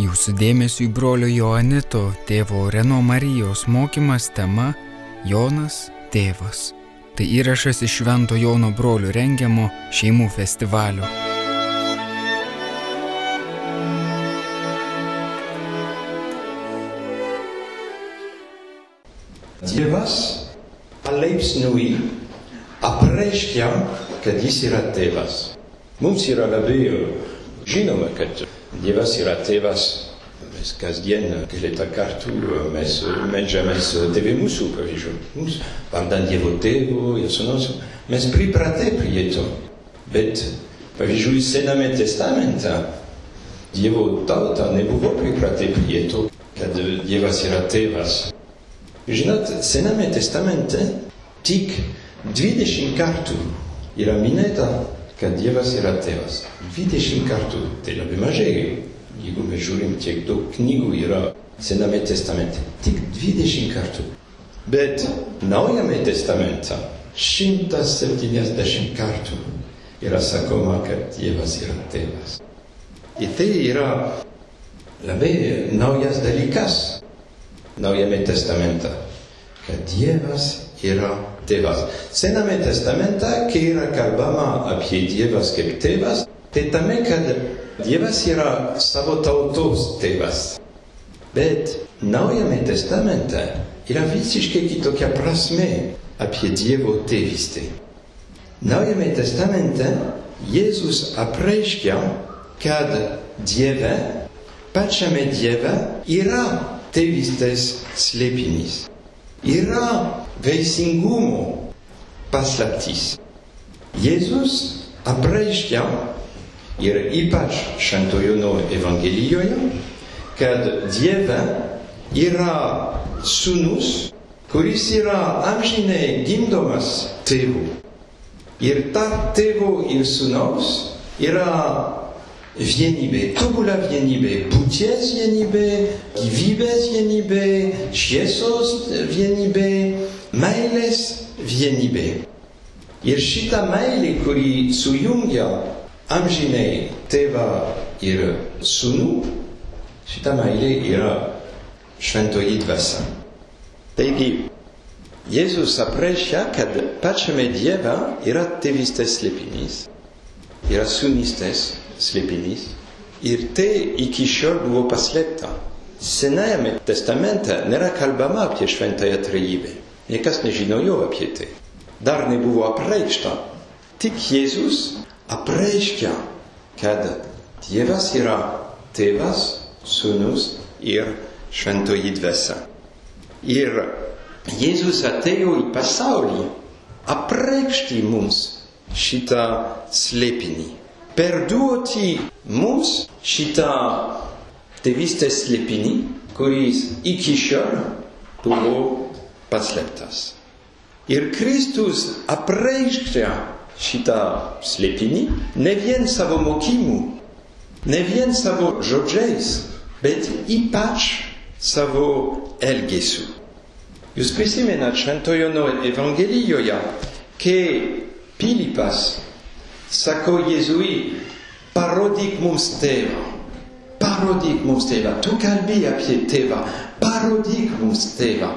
Jūsų dėmesio į brolio Joanito tėvo Reno Marijos mokymas tema Jonas tėvas. Tai įrašas iš Švento Jono brolių rengiamo šeimų festivalio. Dievas palaipsniui apreiškia, kad jis yra tėvas. Mums yra labai žinoma, kad Dievas yra tėvas. Mes kasdien keletą kartų mes meldžiamės Tėvė mūsų, pavyzdžiui. Mums vardan Dievo tėvo ir sūnaus. Mes pripratę prie to. Bet, pavyzdžiui, Sename testamente Dievo tauta nebuvo pripratę prie to, kad Dievas yra tėvas. Žinot, Sename testamente tik 20 kartų yra minėta, kad Dievas yra tėvas. 20 kartų, tai labai mažai. Jeigu mes žiūrim, tiek daug knygų yra Sename testamente, tik 20 kartų. Bet Naujame testamente 170 kartų yra sakoma, kad Dievas yra tėvas. Ir tai yra labai naujas dalykas Naujame testamente, kad Dievas yra tėvas. Sename testamente, kai yra kalbama apie Dievas kaip tėvas, tai tame, kad Dievas yra savo tautos tėvas. Bet Naujame testamente yra visiškai kitokia prasme apie Dievo tėvystę. Naujame testamente Jėzus apreiškia, kad Dieve, pačiame Dieve yra tėvystės slėpinys. Yra veisingumo paslaptis. Jėzus apreiškia ir ypač Šventojono Evangelijoje, kad Dieve yra sūnus, kuris yra amžinai gimdomas tėvų. Ir tarp tėvo ir sūnaus yra vienybė, tobula vienybė, būties vienybė, gyvybės vienybė, šviesos vienybė, meilės vienybė. Ir šita meilė, kuri sujungia amžinai tėvą ir sūnų, šita meilė yra šventoji dvasia. Taigi, Jėzus apreiškia, kad pačiame Dieve yra tėvystės slėpinys, yra sūnystės slėpinys ir tai iki šiol buvo paslėpta. Senajame testamente nėra kalbama apie šventąją trejybę. Niekas nežinojo apie tai. Dar nebuvo apreikšta. Tik Jėzus apreiškia, kad Dievas yra tėvas, sūnus ir šventoji dvasia. Ir Jėzus atėjo į pasaulį apreikšti mums šitą slėpinį, perduoti mums šitą tėvystės slėpinį, kuris iki šiol buvo paslėptas. Ir Kristus apreiškia šitą slėpinį ne vien savo mokymu, ne vien savo žodžiais, bet ypač savo elgesiu. Jūs prisimenat Šventojono Evangelijoje, kai Pilypas sako Jėzui, parodyk mums tėvą, parodyk mums tėvą, tu kalbi apie tėvą, parodyk mums tėvą.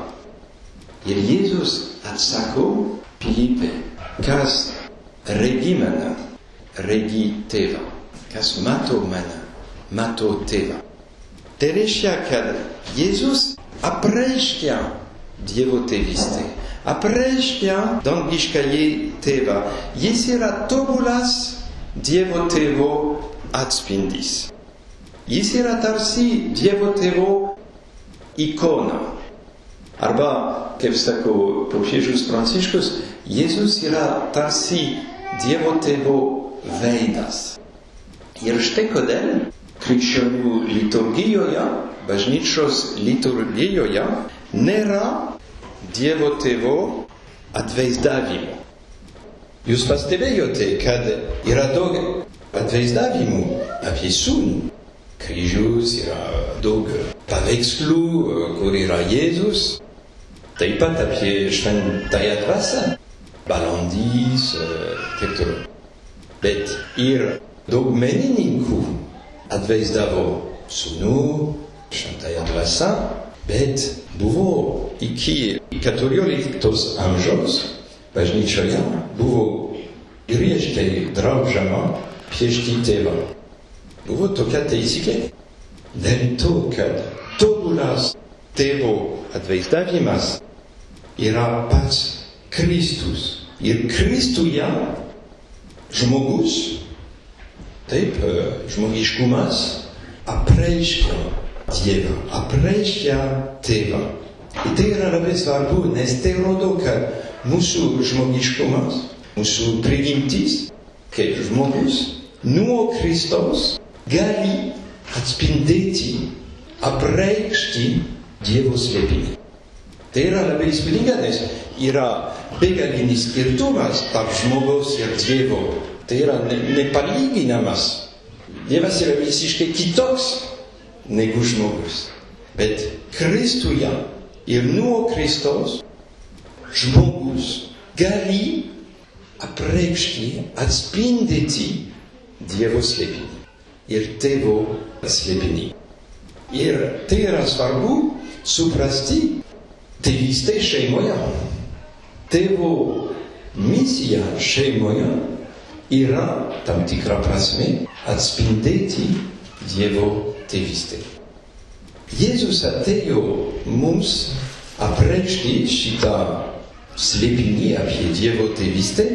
Ir Jėzus atsako Pilypė, kas regi mane, regi tėvą, kas mato mane, mato tėvą. Tai reiškia, kad Jėzus apreiškia Dievo tėvystę, apreiškia dangiškąjį tėvą. Jis yra tobulas Dievo tėvo atspindys. Jis yra tarsi Dievo tėvo ikona. Arba, kaip sako popiežius Pranciškus, Jėzus yra tarsi Dievo tėvo veidas. Ir štai kodėl krikščionių liturgijoje, bažnyčios liturgijoje, nėra Dievo tėvo atvaizdavimo. Jūs pastebėjote, kad yra daug atvaizdavimų apie sūnų. Kryžius yra daug paveikslų, kur yra Jėzus. Taip pat apie šventąją dvasę. Balandys, taip toliau. Bet ir daug menininkų atvaizdavo sūnų, šventąją dvasą, bet buvo iki 14 amžiaus bažnyčioje buvo griežtai draudžiama piešti tėvą. Buvo tokia taisyklė. Dėl to, kad tobulas tėvo atvaizdavimas yra pats Kristus. Ir Kristuje žmogus, taip, žmogiškumas apreiškia Dievą, apreiškia tėvą. Ir tai yra labai svarbu, nes tai rodo, kad mūsų žmogiškumas, mūsų prigimtis, kaip žmogus, nuo Kristaus gali atspindėti, apreikšti Dievo slėpinį. Tai yra labai įspūdinga, nes yra begalinis skirtumas tarp žmogaus ir Dievo. Tai yra ne, nepalyginamas. Dievas yra visiškai kitoks negu žmogus. Bet Kristuje ir nuo Kristaus žmogus gali apreikšti, atspindėti Dievo slėpinį ir tėvo slėpinį. Ir tai yra svarbu suprasti tėvystė šeimoje. Tėvo misija šeimoje yra tam tikra prasme atspindėti Dievo tėvystę. Jėzus atėjo mums apreikšti šitą slėpinį apie Dievo tėvystę,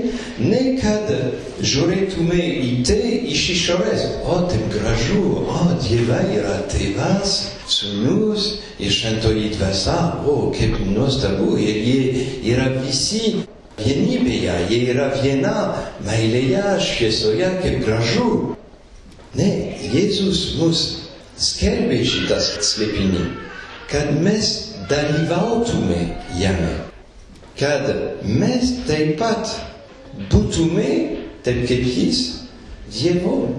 ne kad žiūrėtume į tai iš išorės, o taip gražu, o Dieva yra tėvas, sūnus ir šventoji dvasia, o kaip nuostabu, ir jie yra visi vienybėje, jie yra viena meilėje, šviesoje, kaip gražu. Ne, Jėzus mus skelbė šitas slėpinį, kad mes dalyvautume jame kad mes taip pat būtume, taip kaip jis, Dievo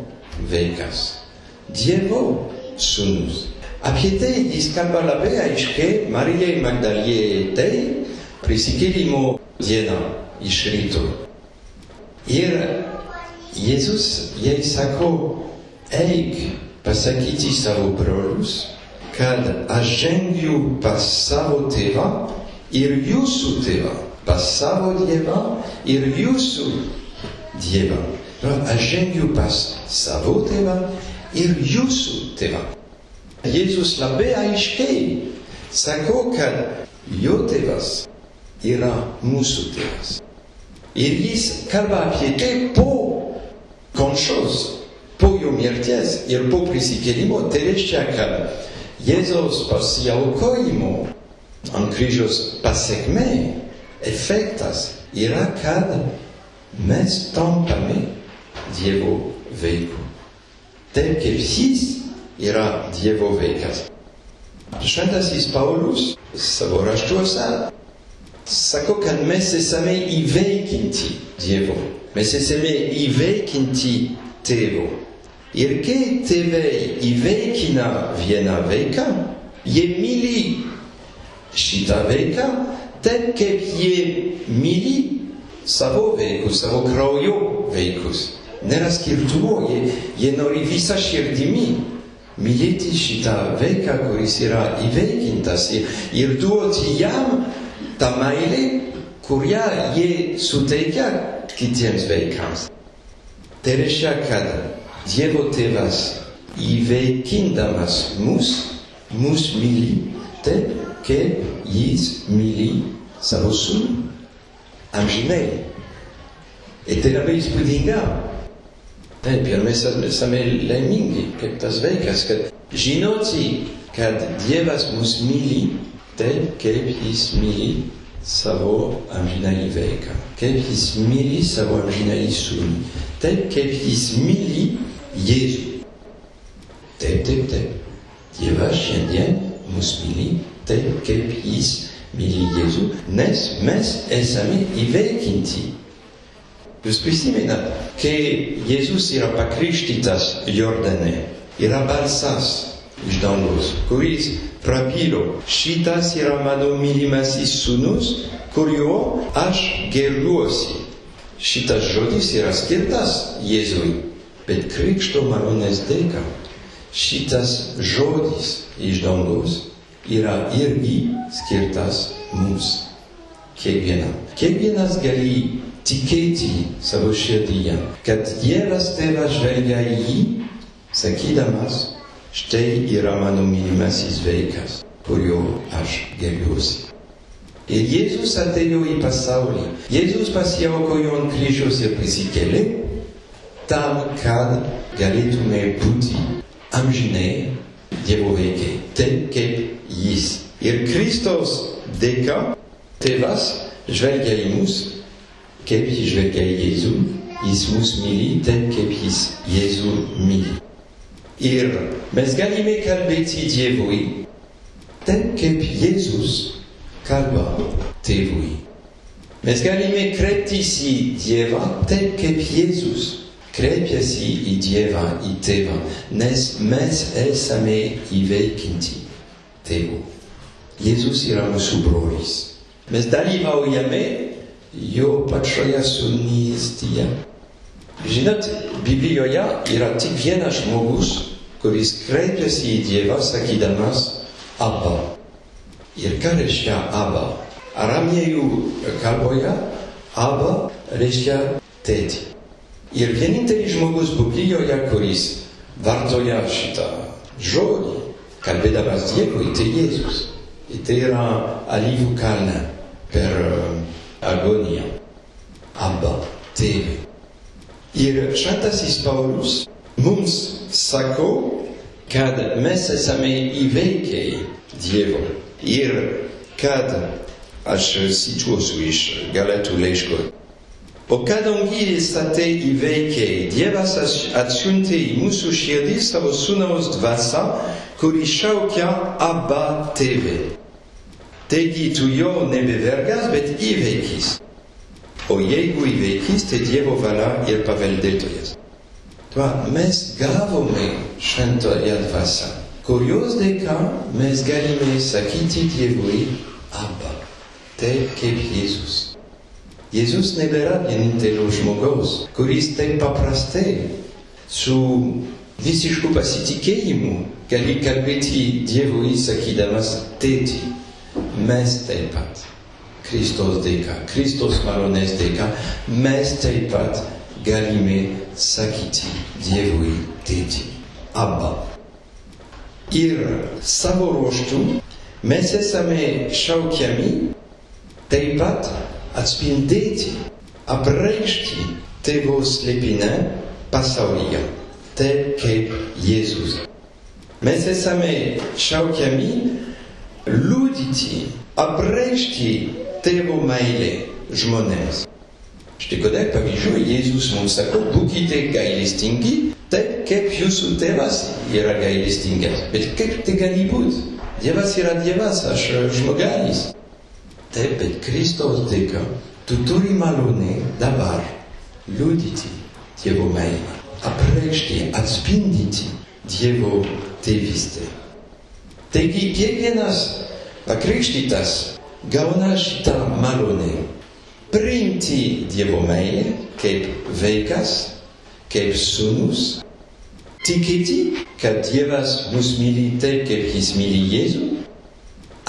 vaikas, Dievo sūnus. Apie tai jis kalba labai aiškiai Marijai Magdalietei prisikėlimo dieną iš ryto. Ir Jėzus jai sako, eik pasakyti savo brolius, kad aš žengiu pas savo tėvą ir jūsų tėvą, pas savo dievą ir jūsų dievą. Aš žengiu pas savo tėvą ir jūsų tėvą. Jėzus labai aiškiai sako, kad jo tėvas yra mūsų tėvas. Ir jis kalba apie tai po kančios, po jo mirties ir po prisikėlimo. Tai reiškia, kad Jėzaus pasiaukojimo ant kryžiaus pasiekmė, efektas yra, kad mes tampame Dievo vaiku. Taip kaip jis yra Dievo vaikas. Šventasis Paulius savo raštuose sako, kad mes esame įveikinti Dievo. Mes esame įveikinti tėvo. Ir kai tėvai įveikina vieną vaiką, jie myli šitą vaiką, taip kaip jie myli savo vaikus, savo kraujo vaikus. Nėra skirtumo, jie, jie nori visą širdimi mylėti šitą vaiką, kuris yra įveikintas ir, ir duoti jam tą meilę, kurią jie suteikia kitiems vaikams. Tai reiškia, kad Dievo tėvas įveikindamas mus, mus myli taip, kaip jis myli savo sūnų amžinai. Ir tai labai įspūdinga. Taip, ir mes esame laimingi, kaip tas vaikas, kad žinoti, kad Dievas mus myli taip, kaip jis myli savo amžinai vaiką, kaip jis myli savo amžinai sūnų, taip, kaip jis myli Jėzų. Taip, taip, taip. Dievas šiandien mus myli taip, kaip jis myli Jėzų, nes mes esame įveikinti. Jūs prisimenat, kai Jėzus yra pakrikštytas Jordane, yra balsas iš dangaus, kuris prabilo, šitas yra mano mylimasis sūnus, kuriuo aš gėriuosi. Šitas žodis yra skirtas Jėzui, bet krikšto malonės dėka šitas žodis iš dangaus yra irgi skirtas mums. Kiekvienam. Kiekvienas gali tikėti savo širdyje, kad Dievas tėvas žvelgia į jį, sakydamas, štai yra mano mylimasis vaikas, kurio aš gerbiuosi. Ir Jėzus atėjo į pasaulį. Jėzus pasiaukojo ant kryžiaus ir prisikėlė tam, kad galėtume būti amžinai Diemo veke, ten ket yiz. Ir Christos deka tevas jvelga imus, kepi jvelga Jezu, ismus mili, ten kepis Jezu mili. Ir mes mezganime kalbeti dievoi, ten kep Jezus kalba tevoi. Mezganime kretisi dieva, ten kep Jezus kreipiasi į Dievą, į tėvą, nes mes esame įveikinti tėvų. Jėzus yra mūsų brolis. Mes dalyvaujame jo pačioje sunystyje. Žinot, Biblijoje yra tik vienas žmogus, kuris kreipiasi į Dievą sakydamas Abba. Ir ką reiškia Abba? Aramėjų kalboje Abba reiškia tėti. Ir vienintelis žmogus Biblijoje, kuris vartoja šitą žodį, kalbėdamas Dievui, tai Jėzus. Ir tai yra alyvų kalne per agoniją. Abba, tėvė. Ir šventasis Paulius mums sako, kad mes esame įveikę Dievo. Ir kad aš cituosiu iš Galatų laiško O kadangi esate įveikę, Dievas atsiuntė į mūsų širdį savo sūnaus dvasą, kuri šaukia Abba tėvė. Taigi tu jo nebe vergas, bet įveikis. O jeigu įveikis, tai Dievo valia ir paveldėtojas. Tuo mes gavome šventąją dvasą, kurios dėka mes galime sakyti Dievui Abba, taip kaip Jėzus. Jėzus nebėra vienintelio žmogaus, kuris taip paprastai su visišku pasitikėjimu gali kalbėti Dievui sakydamas tėti. Mes taip pat. Kristos dėka, Kristos malonės dėka, mes taip pat galime sakyti Dievui tėti. Abba. Ir savo ruoštų mes esame šaukiami taip pat atspindėti, apreikšti tėvo slėpinę pasaulyje, taip kaip Jėzus. Mes esame šaukiami liudyti, apreikšti tėvo meilę žmonėms. Štai kodėl, pavyzdžiui, Jėzus mums sako, būkite gailestingi, taip kaip jūsų tėvas yra gailestingas. Bet kaip tai gali būti? Dievas yra Dievas, aš žmogelis. Taip, bet Kristaus dėka tu turi malonę dabar liudyti Dievo meilę, apreikšti, atspindyti Dievo tėvystę. Taigi kiekvienas pakrikštytas gauna šitą malonę priimti Dievo meilę kaip vaikas, kaip sūnus, tikėti, kad Dievas mus myli taip, kaip jis myli Jėzų,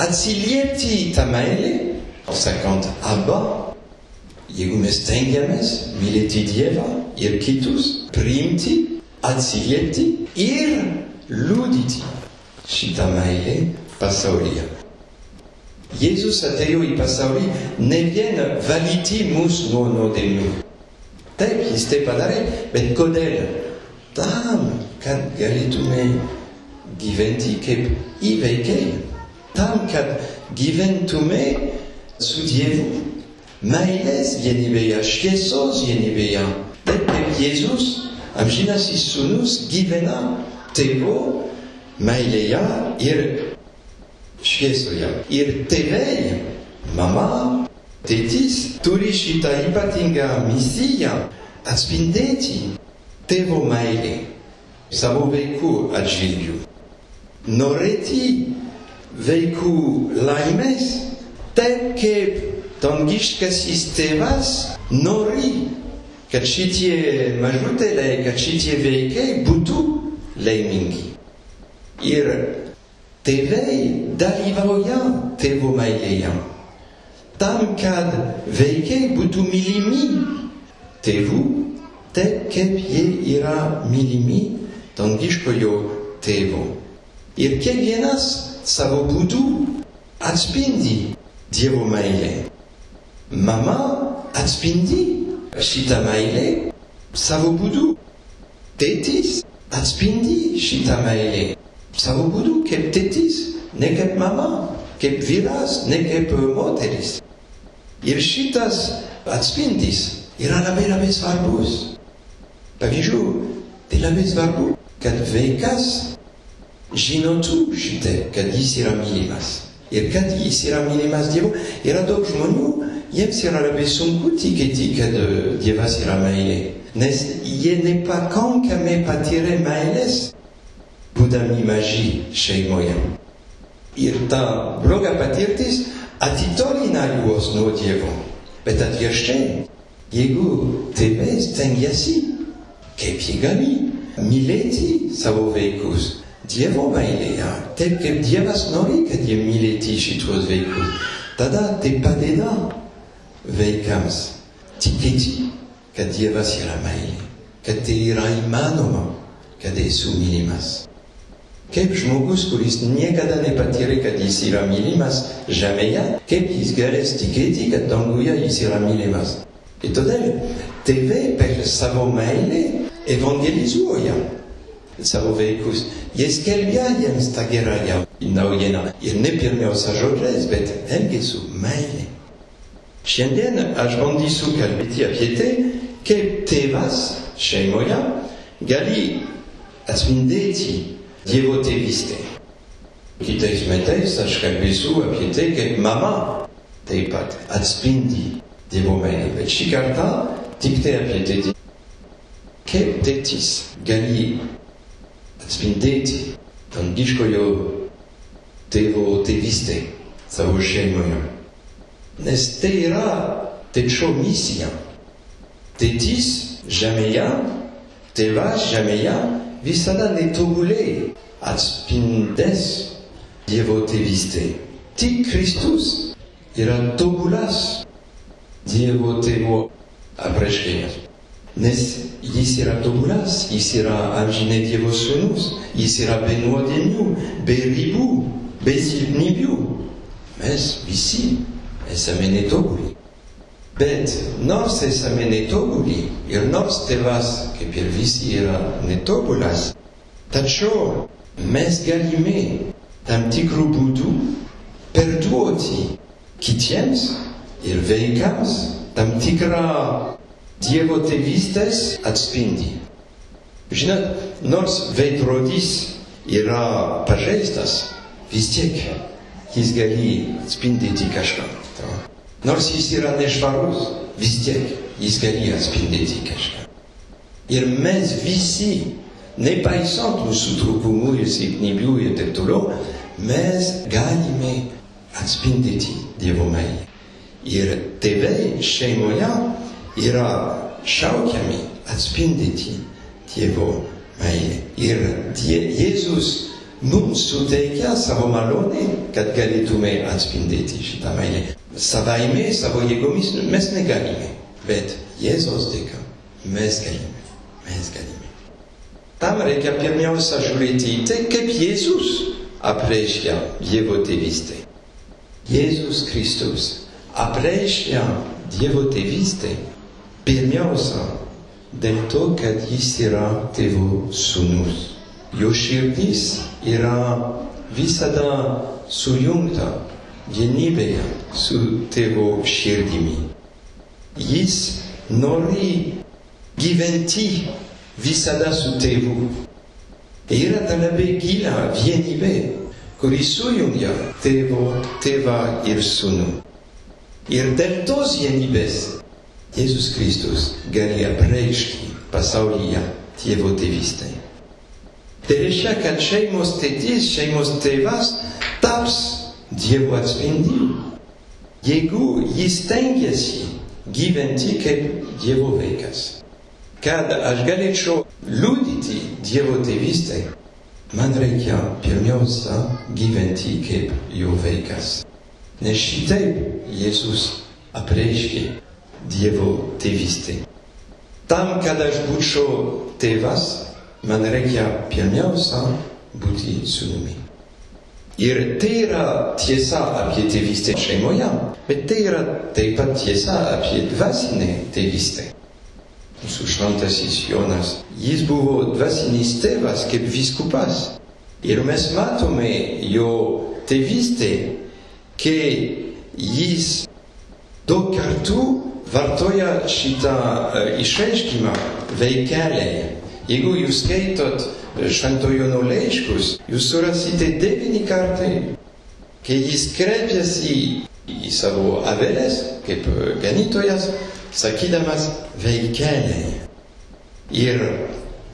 atsiliepti tą meilę sakant Abba, jeigu mes stengiamės mylėti Dievą ir kitus, priimti, atsiliepti ir liudyti šitą meilę pasaulyje. Jėzus atėjo į pasaulį ne vien valyti mus nuo nuodėmių. Taip, jis tai padarė, bet kodėl? Tam, kad galėtume gyventi kaip įveikiai. Tam, kad gyventume su Dievu, meilės vienybėje, šviesos vienybėje. Taip kaip Jėzus, amžinasis sūnus, gyvena tėvo meilėje ir šviesoje. Ir tėvai, mama, tėtis turi šitą ypatingą misiją atspindėti tėvo meilę savo vaikų atžvilgiu. Norėti vaikų laimės taip kaip dangiškasis tėvas nori, kad šitie mažutėliai, kad šitie vaikai būtų laimingi. Ir tėvai dalyvauja tėvo meilėje. Tam, kad vaikai būtų mylimi tėvų, taip kaip jie yra mylimi dangiškojo tėvo. Ir kiekvienas సవబుదు అచ్పింది దేవమైలే మమ అచ్పింది షితమైలే సవబుదు తెతిస్ అచ్పింది షితమైలే సవబుదు కెప్ తెతిస్ నెకెప్ మమ కెప్ విరాస్ నెకెప్ మోటెరిస్ ఇర్ షితస్ అచ్పిందిస్ ఇరా లబే లబే స్వర్బూస్ పవిజు తి లబే స్వర్బూ కద్ వేకస్ žinotų šitai, kad jis yra mylimas. Ir kad jis yra mylimas Dievo, yra daug žmonių, jiems yra labai sunku tikėti, kad Dievas yra meilė. Nes jie nepakankamai patyrė meilės, būdami maži šeimoje. Ir ta bloga patirtis atitolina juos nuo Dievo. Bet atvirkščiai, jeigu tėvai stengiasi, kaip jie gali mylėti savo vaikus, Dievo meilėje, taip kaip Dievas nori, kad jie mylėti šitos vaikus, tada tai padeda vaikams tikėti, kad Dievas yra meilė, kad tai yra įmanoma, kad esu mylimas. Kaip žmogus, kuris niekada nepatyrė, kad jis yra mylimas žemėje, kaip jis galės tikėti, kad danguje jis yra mylimas. Ir todėl tėvai per savo meilę evangelizuoja savo vaikus. Jie skelbia jiems tą gerąją naujieną. Ir ne pirmiausia žodžiais, bet elgesiu meilė. Šiandien aš bandysiu kalbėti apie tai, kaip tėvas šeimoje gali atspindėti Dievo tėvystę. Kitais metais aš kalbėsiu apie tai, kaip mama taip pat atspindi Dievo meilę. Bet šį kartą tik tai apie tėtį. Kaip tėtis gali atspindėti dangiškojo tėvo tėvystę savo šeimoje. Nes tai yra tėčio misija. Tėtis žemėje, tėvas žemėje visada netobulai atspindės Dievo tėvystę. Tik Kristus yra tobulas Dievo tėvo apreiškėjas. Nes jis yra tobulas, jis yra amžinai Dievo sūnus, jis yra be nuodėmių, be ribų, be silpnybių. Mes visi esame netobuli. Bet nors esame netobuli ir nors tėvas, kaip ir visi, yra netobulas, tačiau mes galime tam tikrų būdų perduoti kitiems ir vaikams tam tikrą Dievo tėvystės atspindi. Žinot, nors veidrodys yra pažeistas, vis tiek jis gali atspindėti kažką. Nors jis yra nešvarus, vis tiek jis gali atspindėti kažką. Ir mes visi, nepaisant mūsų trūkumų ir silpnybių ir taip toliau, mes galime atspindėti Dievo meilę. Ir tėvai šeimoje yra šaukiami atspindėti Dievo meilę. Ir die, Jėzus mums suteikia savo malonę, kad galėtume atspindėti šitą meilę. Savaime, savo jėgomis mes negalime, bet Jėzos dėka mes galime. Mes galime. Tam reikia pirmiausia žiūrėti į tai, kaip Jėzus apreiškia Dievo tėvystę. Jėzus Kristus apreiškia Dievo tėvystę pirmiausia dėl to, kad jis yra tėvo sūnus. Jo širdis yra visada sujungta vienybėje su tėvo širdimi. Jis nori gyventi visada su tėvu. Yra ta labai gila vienybė, kuri sujungia tėvo, tėvą ir sūnų. Ir dėl tos vienybės Jėzus Kristus gali apreiškti pasaulyje Dievo tėvystę. Tai reiškia, kad šeimos tėtis, šeimos tėvas taps Dievo atspindi, jeigu jis tengiasi gyventi kaip Dievo vaikas. Kad aš galėčiau liudyti Dievo tėvystę, man reikia pirmiausia gyventi kaip jo vaikas. Nes šitaip Jėzus apreiškė Dievo tėvystę. Tam, kad aš būčiau tėvas, man reikia pirmiausia būti sūnumi. Ir tai yra tiesa apie tėvystę šeimoje, bet tai yra taip pat tiesa apie dvasinę tėvystę. Mūsų šventasis Jonas, jis buvo dvasinis tėvas kaip viskupas. Ir mes matome jo tėvystę, kai jis daug kartų vartoja šitą uh, išreiškimą veikeliai. Jeigu jūs skaitot šventojo nulaiškus, jūs surasite devyni kartai, kai jis kreipiasi į savo avelės kaip ganytojas, sakydamas veikeliai. Ir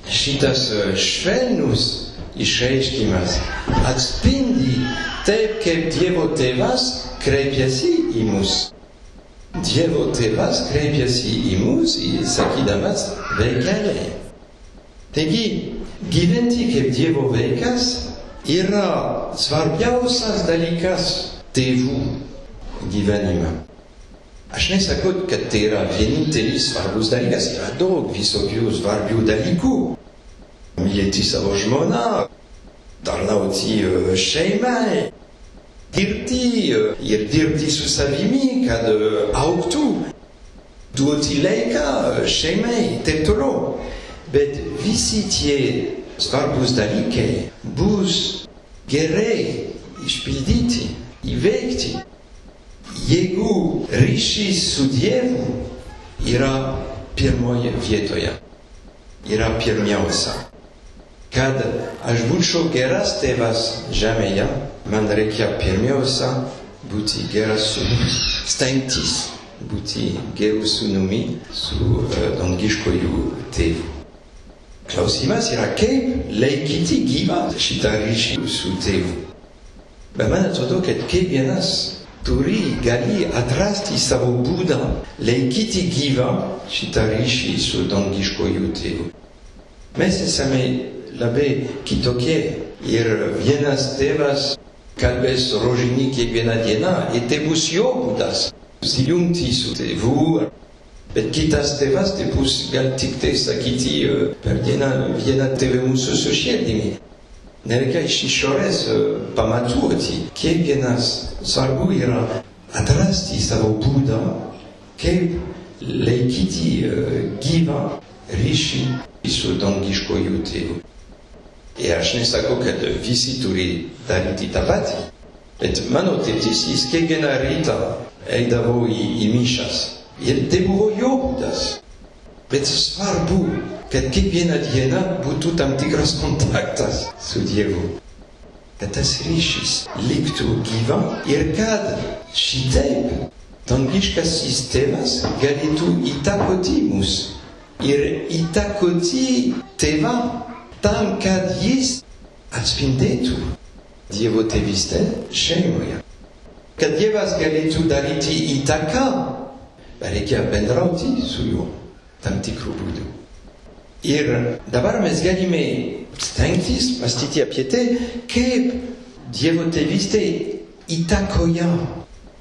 šitas švelnus išreiškimas atspindi taip, kaip Dievo tėvas kreipiasi į mus. Dievo tėvas kreipiasi į mus, sakydamas veikeliai. Taigi, gyventi kaip Dievo vaikas yra svarbiausias dalykas tėvų gyvenime. Aš nesakau, kad tai yra vienintelis svarbus dalykas, yra daug visokių svarbių dalykų. Mylėti savo žmoną, tarnauti šeimai, dirbti ir dirbti su savimi, kad auktų, duoti laiką šeimai, taip toliau. Bet visi tie svarbus dalykai bus gerai išpildyti, įveikti jeigu ryšys su Dievu yra pirmoje vietoje, yra pirmiausia. Kad aš būčiau geras tėvas žemėje, man reikia pirmiausia būti geras sūnus, stengtis būti gerų sūnumi su uh, dangiškojų tėvu. Klausimas yra, kaip laikyti gyvą šitą ryšį su tėvu. Bet man atrodo, kad kiekvienas turi gali atrasti savo būdą laikyti gyvą šitą ryšį su dangiškoju tėvu. Mes esame labai kitokie ir vienas tėvas kalbės rožinį kiekvieną dieną ir tai bus jo būdas susijungti su tėvu. Bet kitas tėvas tai bus gal tik tai sakyti per dieną vieną tėvą mūsų su širdimi. Nereikia iš išorės pamatuoti. Kiekvienas svarbu yra atrasti savo būdą, kaip laikyti gyvą ryšį su dangiškoju tėvu. Ir aš nesakau, kad visi turi daryti tą patį, bet mano tėtis jis kiekvieną rytą eidavo į, į mišas. Ir tai buvo jo būdas. Bet svarbu, kad kiekvieną dieną būtų tam tikras kontaktas su Dievu. Kad tas ryšys liktų gyva ir kad šitaip dangiškasis tėvas galėtų įtakoti mus ir įtakoti tėvą tam, kad jis atspindėtų Dievo tėvystę šeimoje. Kad Dievas galėtų daryti įtaką, reikia bendrauti su juo tam tikrų būdų. Ir dabar mes galime stengtis mąstyti apie tai, kaip Dievo tėvystė įtakoja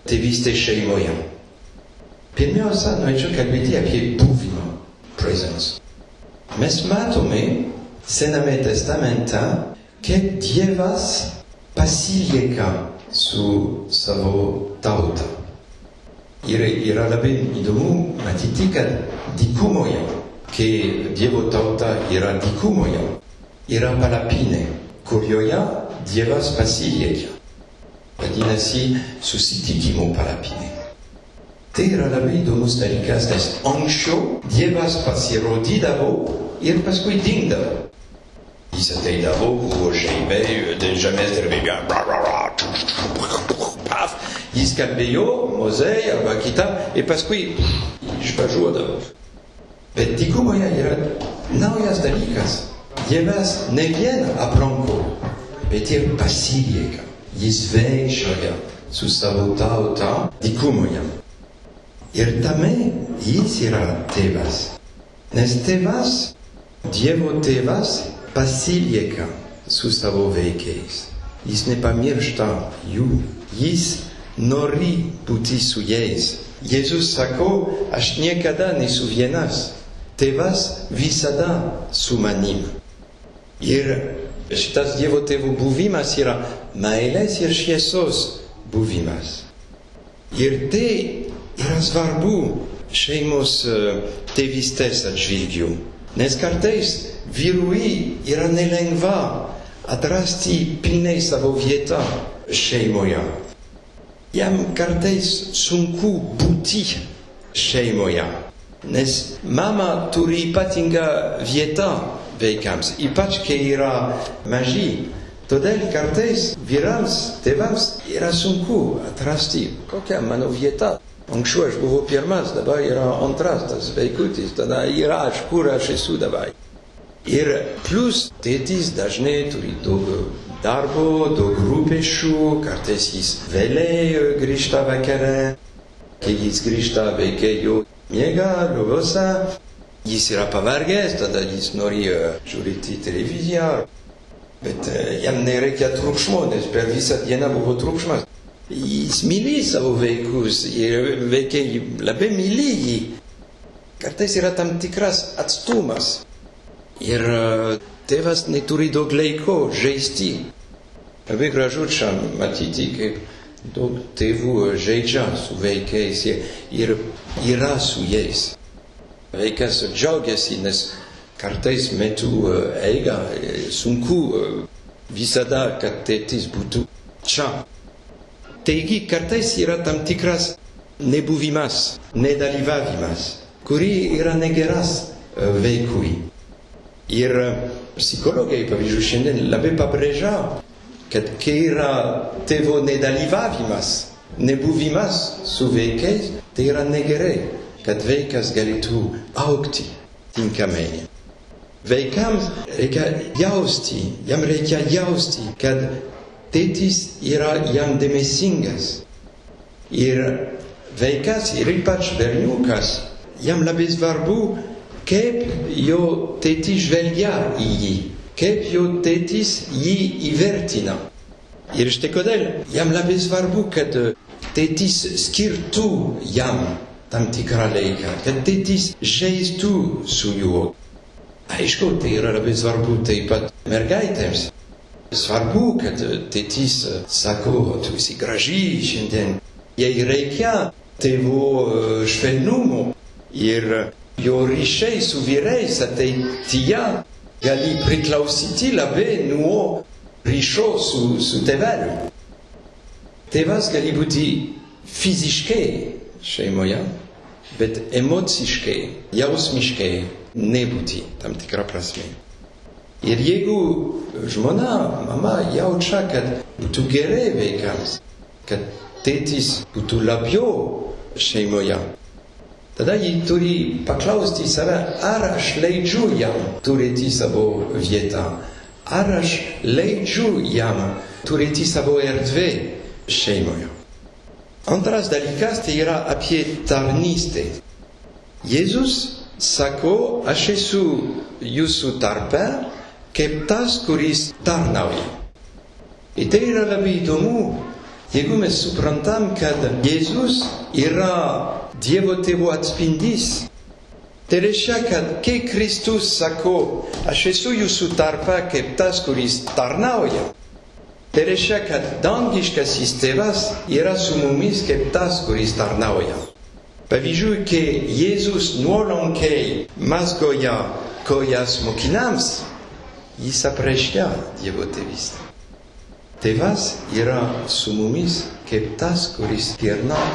tėvystę šeimoje. Pirmiausia, norėčiau kalbėti apie buvimą, presence. Mes matome sename testamenta che dievas pasilieca su savo tauta. Ire ira la ben idomu matitica dicumoia, che dievo tauta ira dicumoia, ira malapine, curioia dievas pasilieca. Adina si susitigimo palapine. Tera la vida nos delicas des ancho, dievas pasirodidavo, ir pasquidindavo. Dingdavo. Jis ateidavo, buvo žaibė, žemės dirbėjo, paf, jis kalbėjo, mozei arba kitą, ir paskui išvažiuodavo. Bet dykumoje yra naujas dalykas. Dievas ne vien aplanko, bet ir pasilieka. Jis vaikščioja su savo tauta dykumoje. Ir tame jis yra tėvas. Nes tėvas, Dievo tėvas, pasilieka su savo vaikais. Jis nepamiršta jų. Jis nori būti su jais. Jėzus sako, aš niekada nesu vienas. Tėvas visada su manim. Ir šitas Dievo tėvo buvimas yra meilės ir šviesos buvimas. Ir tai yra svarbu šeimos tėvystės atžvilgių. Nes kartais vyrui yra nelengva atrasti pilnai savo vietą šeimoje. Jam kartais sunku būti šeimoje, nes mama turi ypatingą vietą vaikams, ypač kai yra maži. Todėl kartais vyrams, tėvams yra sunku atrasti kokią mano vietą. Anksčiau aš buvau pirmas, dabar yra antras tas vaikutis, tada yra aš, kur aš esu dabar. Ir plus tėtis dažnai turi daug darbo, daug rūpešių, kartais jis vėliai grįžta vakare, kai jis grįžta vaikai jau miega, lovose, jis yra pavargęs, tada jis nori žiūrėti televiziją, bet jam nereikia triukšmo, nes per visą dieną buvo triukšmas. Jis myli savo vaikus ir vaikai labai myli jį. Kartais yra tam tikras atstumas. Ir tėvas neturi daug laiko žaisti. Labai gražu čia matyti, kaip daug tėvų žaidžia su vaikais ir yra su jais. Vaikas džiaugiasi, nes kartais metu eiga sunku visada, kad tėtis būtų čia. Taigi kartais yra tam tikras nebuvimas, nedalyvavimas, kuri yra negeras vaikui. Ir psichologai, pavyzdžiui, šiandien labai pabrėžia, kad kai yra tėvo nedalyvavimas, nebuvimas su vaikais, tai yra negerai, kad vaikas galėtų aukti tinkamai. Vaikams reikia jausti, jam reikia jausti, kad tėtis yra jam dėmesingas. Ir vaikas, ir ypač berniukas, jam labai svarbu, kaip jo tėtis žvelgia į jį, kaip jo tėtis jį įvertina. Ir štai kodėl jam labai svarbu, kad tėtis skirtų jam tam tikrą laiką, kad tėtis žaistų su juo. Aišku, tai yra labai svarbu taip pat mergaitėms. Svarbu, kad tėtis sako, tu esi graži šiandien. Jei reikia tėvo švelnumo ir Jo richeis ou virei sateitia, gali priklausiti labe nuo richo su, su tevel. Tevaz gali buti fizishke, shemoya, bet emotsishke, jausmishke, ne buti, tam tikra prasme. Ir jeigu žmona, mama jaučia, kad būtų gerai vaikams, kad tėtis būtų labiau šeimoje, tada ji turi paklausti save, ar aš leidžiu jam turėti savo vietą, ar aš leidžiu jam turėti savo erdvę šeimoje. Antras dalykas tai yra apie tarnystę. Jėzus sako, aš esu jūsų tarpe, kaip tas, kuris tarnauja. Ir tai yra labai įdomu, jeigu mes suprantam, kad Jėzus yra Dievo tėvo atspindys. Tai reiškia, kad kai Kristus sako, aš esu jūsų tarpe kaip tas, kuris tarnauja, reiškia, kad dangiškasis tėvas yra su mumis kaip tas, kuris tarnauja. Pavyzdžiui, kai Jėzus nuolankiai mazgoja kojas mokinams, jis apreiškia Dievo tėvystę. Tėvas yra su mumis kaip tas, kuris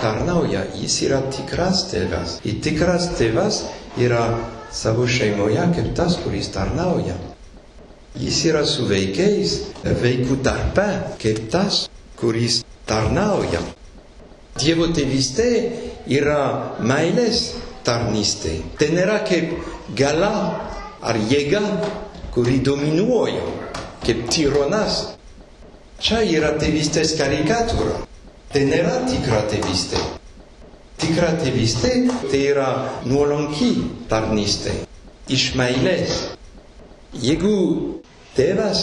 tarnauja, jis yra tikras tėvas. Ir tikras tėvas yra savo šeimoje kaip tas, kuris tarnauja. Jis yra su vaikais, vaikų tarpe, kaip tas, kuris tarnauja. Dievo tėvystė yra meilės tarnystė. Tai nėra kaip gala ar jėga, kuri dominuoja, kaip tyronas. Čia yra tėvystės karikatūra. Tai nėra tikra tėvystė. Tikra tėvystė tai yra nuolanki tarnystė. Iš meilės. Jeigu tėvas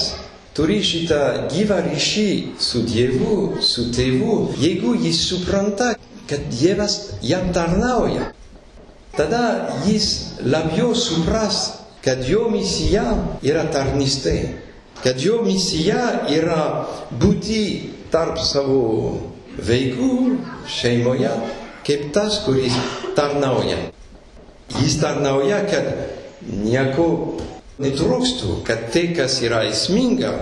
turi šitą gyvą ryšį su Dievu, su tėvu, jeigu jis supranta, kad Dievas jam tarnauja. Tada jis labiau supras, kad jo misija yra tarnystė, kad jo misija yra būti tarp savo vaikų šeimoje, kaip tas, kuris tarnauja. Jis tarnauja, kad nieko netrūkstų, kad tai, kas yra esminga,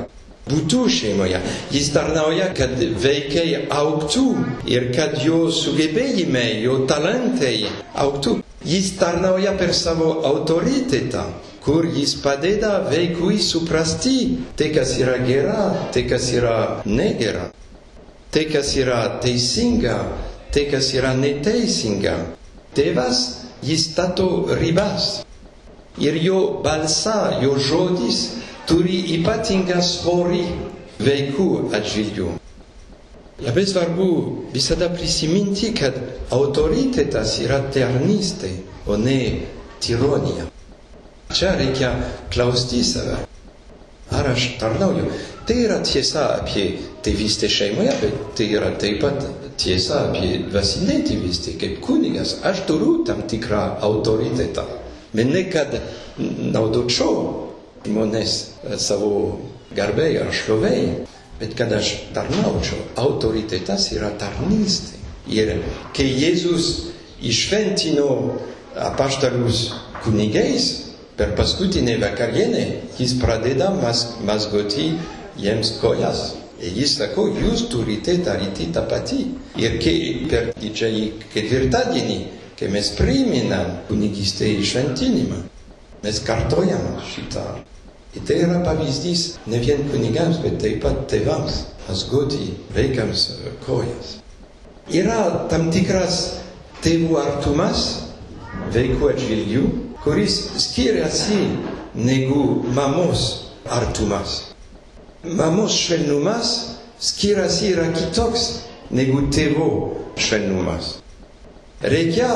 būtų šeimoje. Jis tarnauja, kad vaikai auktų ir kad jo sugebėjimai, jo talentai auktų. Jis tarnauja per savo autoritetą, kur jis padeda vaikui suprasti tai, kas yra gera, tai, kas yra negera, tai, kas yra teisinga, tai, kas yra neteisinga. Tėvas, jis stato ribas ir jo balsa, jo žodis turi ypatingą svorį vaikų atžvilgiu. Labai svarbu visada prisiminti, kad autoritetas yra tarnystė, o ne tironija. Čia reikia klausti save. Ar aš tarnauju? Tai yra tiesa apie tėvystę šeimoje, bet tai yra taip pat tiesa apie dvasinę tėvystę. Kaip kunigas aš turiu tam tikrą autoritetą. Bet ne kad naudočiau žmonės savo garbei ar šlovei, bet kad aš tarnaučiau. Autoritetas yra tarnystė. Ir kai Jėzus išventino apaštalus kunigais, per paskutinę vakarienę jis pradeda mas, mazgoti jiems kojas. Ir jis sako, jūs turite daryti tą patį. Ir kai per didžiąjį ketvirtadienį, kai mes priminam kunigystę šventinimą, mes kartojam šitą. Ir tai yra pavyzdys ne vien kunigams, bet taip pat tėvams, mazgoti vaikams kojas. Yra tam tikras tėvų artumas vaikų atžvilgių, kuris skiriasi negu mamos artumas. Mamos švelnumas skiriasi yra kitoks negu tėvo švelnumas. Reikia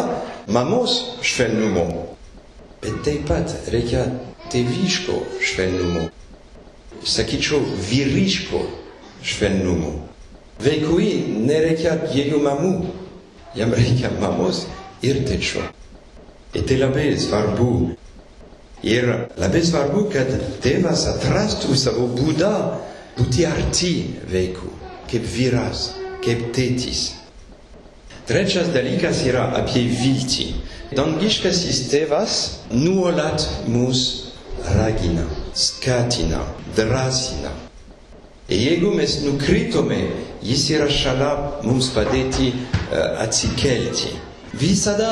mamos švelnumo, bet taip pat reikia tėviško švelnumo. Sakyčiau, vyriško švelnumo. Vaikui nereikia dviejų mamų, jam reikia mamos ir tėčio. Ir tai labai svarbu. Ir labai svarbu, kad tėvas atrastų savo būdą būti arti vaikų, kaip vyras, kaip tėtis. Trečias dalykas yra apie viltį. Dangiškasis tėvas nuolat mus ragina, skatina, drąsina. Ir jeigu mes nukritome, jis yra šalia mums padėti uh, atsikelti. Visada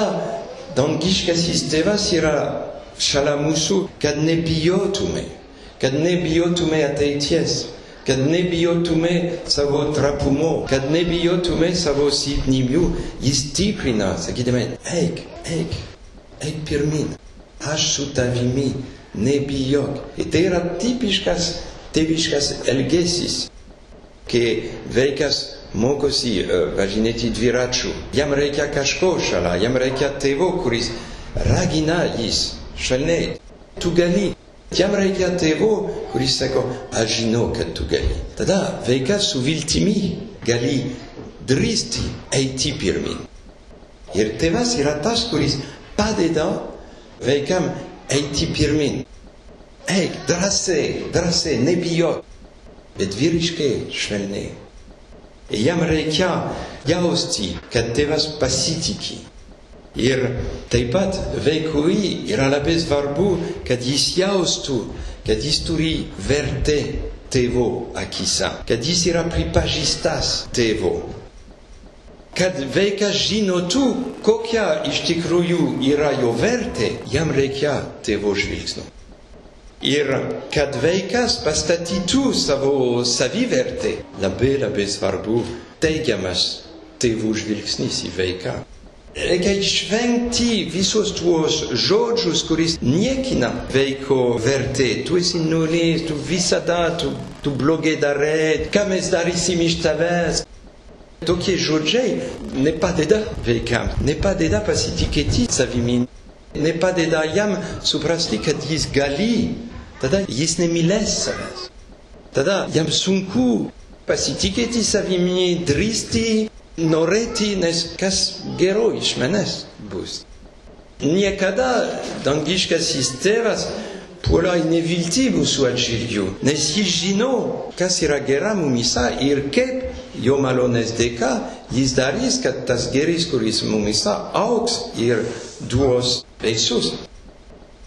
dangiškasis tėvas yra šalia mūsų, kad nebijotume, kad nebijotume ateities, kad nebijotume savo trapumo, kad nebijotume savo silpnybių, jis tikrina, sakydami, eik, eik, eik pirmin, aš su tavimi, nebijok. Ir tai yra tipiškas tėviškas elgesys, kai vaikas mokosi uh, važinėti dviračiu. Jam reikia kažko šalia, jam reikia tėvo, kuris ragina jis švelniai. Tu gali. Jam reikia tėvo, kuris sako, aš žinau, kad tu gali. Tada vaikas su viltimi gali drįsti eiti pirmin. Ir tėvas yra tas, kuris padeda vaikam eiti pirmin. Eik, drąsiai, drąsiai, nebijok, bet vyriškai, švelniai. Jam reikia jausti, kad tėvas pasitiki. Ir taip pat vaikui yra labai svarbu, kad jis jaustų, kad jis turi vertę tėvo akise, kad jis yra pripažįstas tėvo. Kad vaikas žinotų, kokia iš tikrųjų yra jo vertė, jam reikia tėvo žvilgsnio. Ir kad vaikas pastatytų savo savivertę, labai labai svarbu teigiamas tėvų žvilgsnis į vaiką. Kaj šventi visostuos Georgius, kuris niekina veiko verte, tu esi nuni, tu visada, tu, tu blogedare, kames darisimis taves. Donc Georgiei ne pa deda vekam, ne pa deda pasitiketi savimin, ne pa deda jam suprastikat jis gali, tada jis ne miles savas. Tada jam sunku pasitiketi savimi dristi, norėti, nes kas gero iš manęs bus. Niekada dangiškasis tėvas puola į neviltį mūsų atžvilgiu, nes jis žino, kas yra gera mumisa ir kaip jo malonės dėka jis darys, kad tas geris, kuris mumisa auks ir duos vaisius.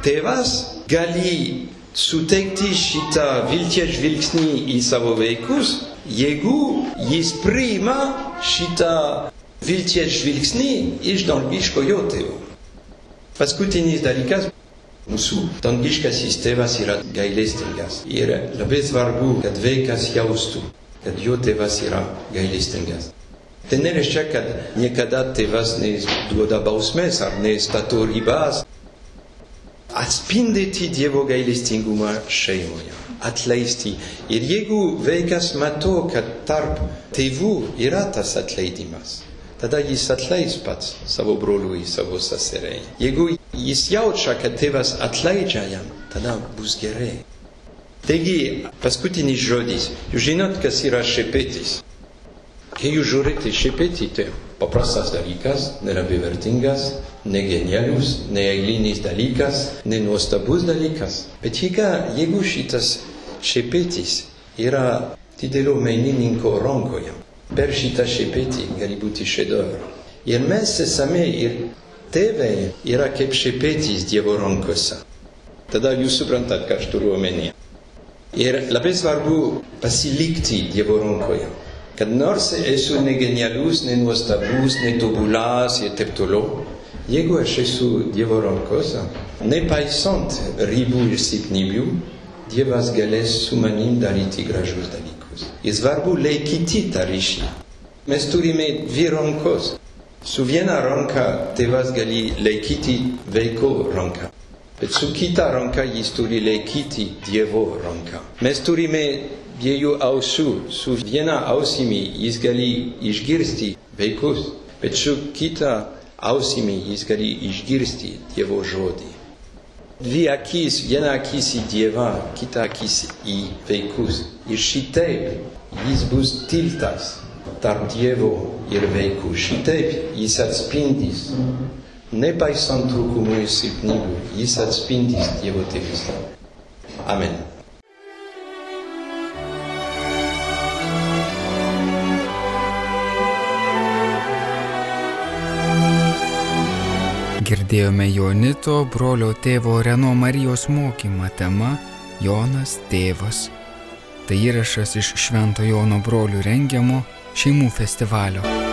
Tėvas gali suteikti šitą vilties žvilgsnį į savo vaikus, jeigu jis priima šitą vilties žvilgsnį iš dangiškojo tėvo. Paskutinis dalykas, mūsų dangiškasis tėvas yra gailestingas. Ir labai svarbu, kad vaikas jaustų, kad jo tėvas yra gailestingas. Tai nereiškia, kad niekada tėvas neduoda bausmės ar nestato ribas. Atspindėti Dievo gailestingumą šeimoje, atleisti. Ir jeigu vaikas mato, kad tarp tėvų yra tas atleidimas, tada jis atleis pats savo broliui, savo seseriai. Jeigu jis jaučia, kad tėvas atleidžia jam, tada bus gerai. Taigi, paskutinis žodis. Jūs žinot, kas yra šepetis. Kai jūs žiūrite šepetį, tai paprastas dalykas, nelabai vertingas, ne genialus, ne eilinis dalykas, ne nuostabus dalykas. Bet jeigu šitas šepetis yra didelio menininko rankoje, per šitą šepetį gali būti šedevra. Ir mes esame ir tėvai yra kaip šepetis Dievo rankose. Tada jūs suprantat, ką aš turiu omenyje. Ir labai svarbu pasilikti Dievo rankoje kad nors esu ne genialus, ne nuostabus, ne tobulas ir taip toliau, jeigu aš esu Dievo rankose, nepaisant ribų ir silpnybių, Dievas galės su manim daryti gražus dalykus. Ir svarbu laikyti tą ryšį. Mes turime dvi rankos. Su viena ranka tėvas gali laikyti vaiko ranką. Bet su kita ranka jis turi laikyti Dievo ranką. Mes turime dviejų ausų, su viena ausimi jis gali išgirsti vaikus, bet su kita ausimi jis gali išgirsti Dievo žodį. Dvi akis, viena akis į Dievą, kita akis į vaikus. Ir šitaip jis bus tiltas tarp Dievo ir vaikų. Šitaip jis atspindys, nepaisant trūkumų ir silpnybių, jis atspindys Dievo tėvystę. Amen. Girdėjome Jonito brolio tėvo Reno Marijos mokymą tema Jonas tėvas. Tai įrašas iš Švento Jono brolių rengiamo šeimų festivalio.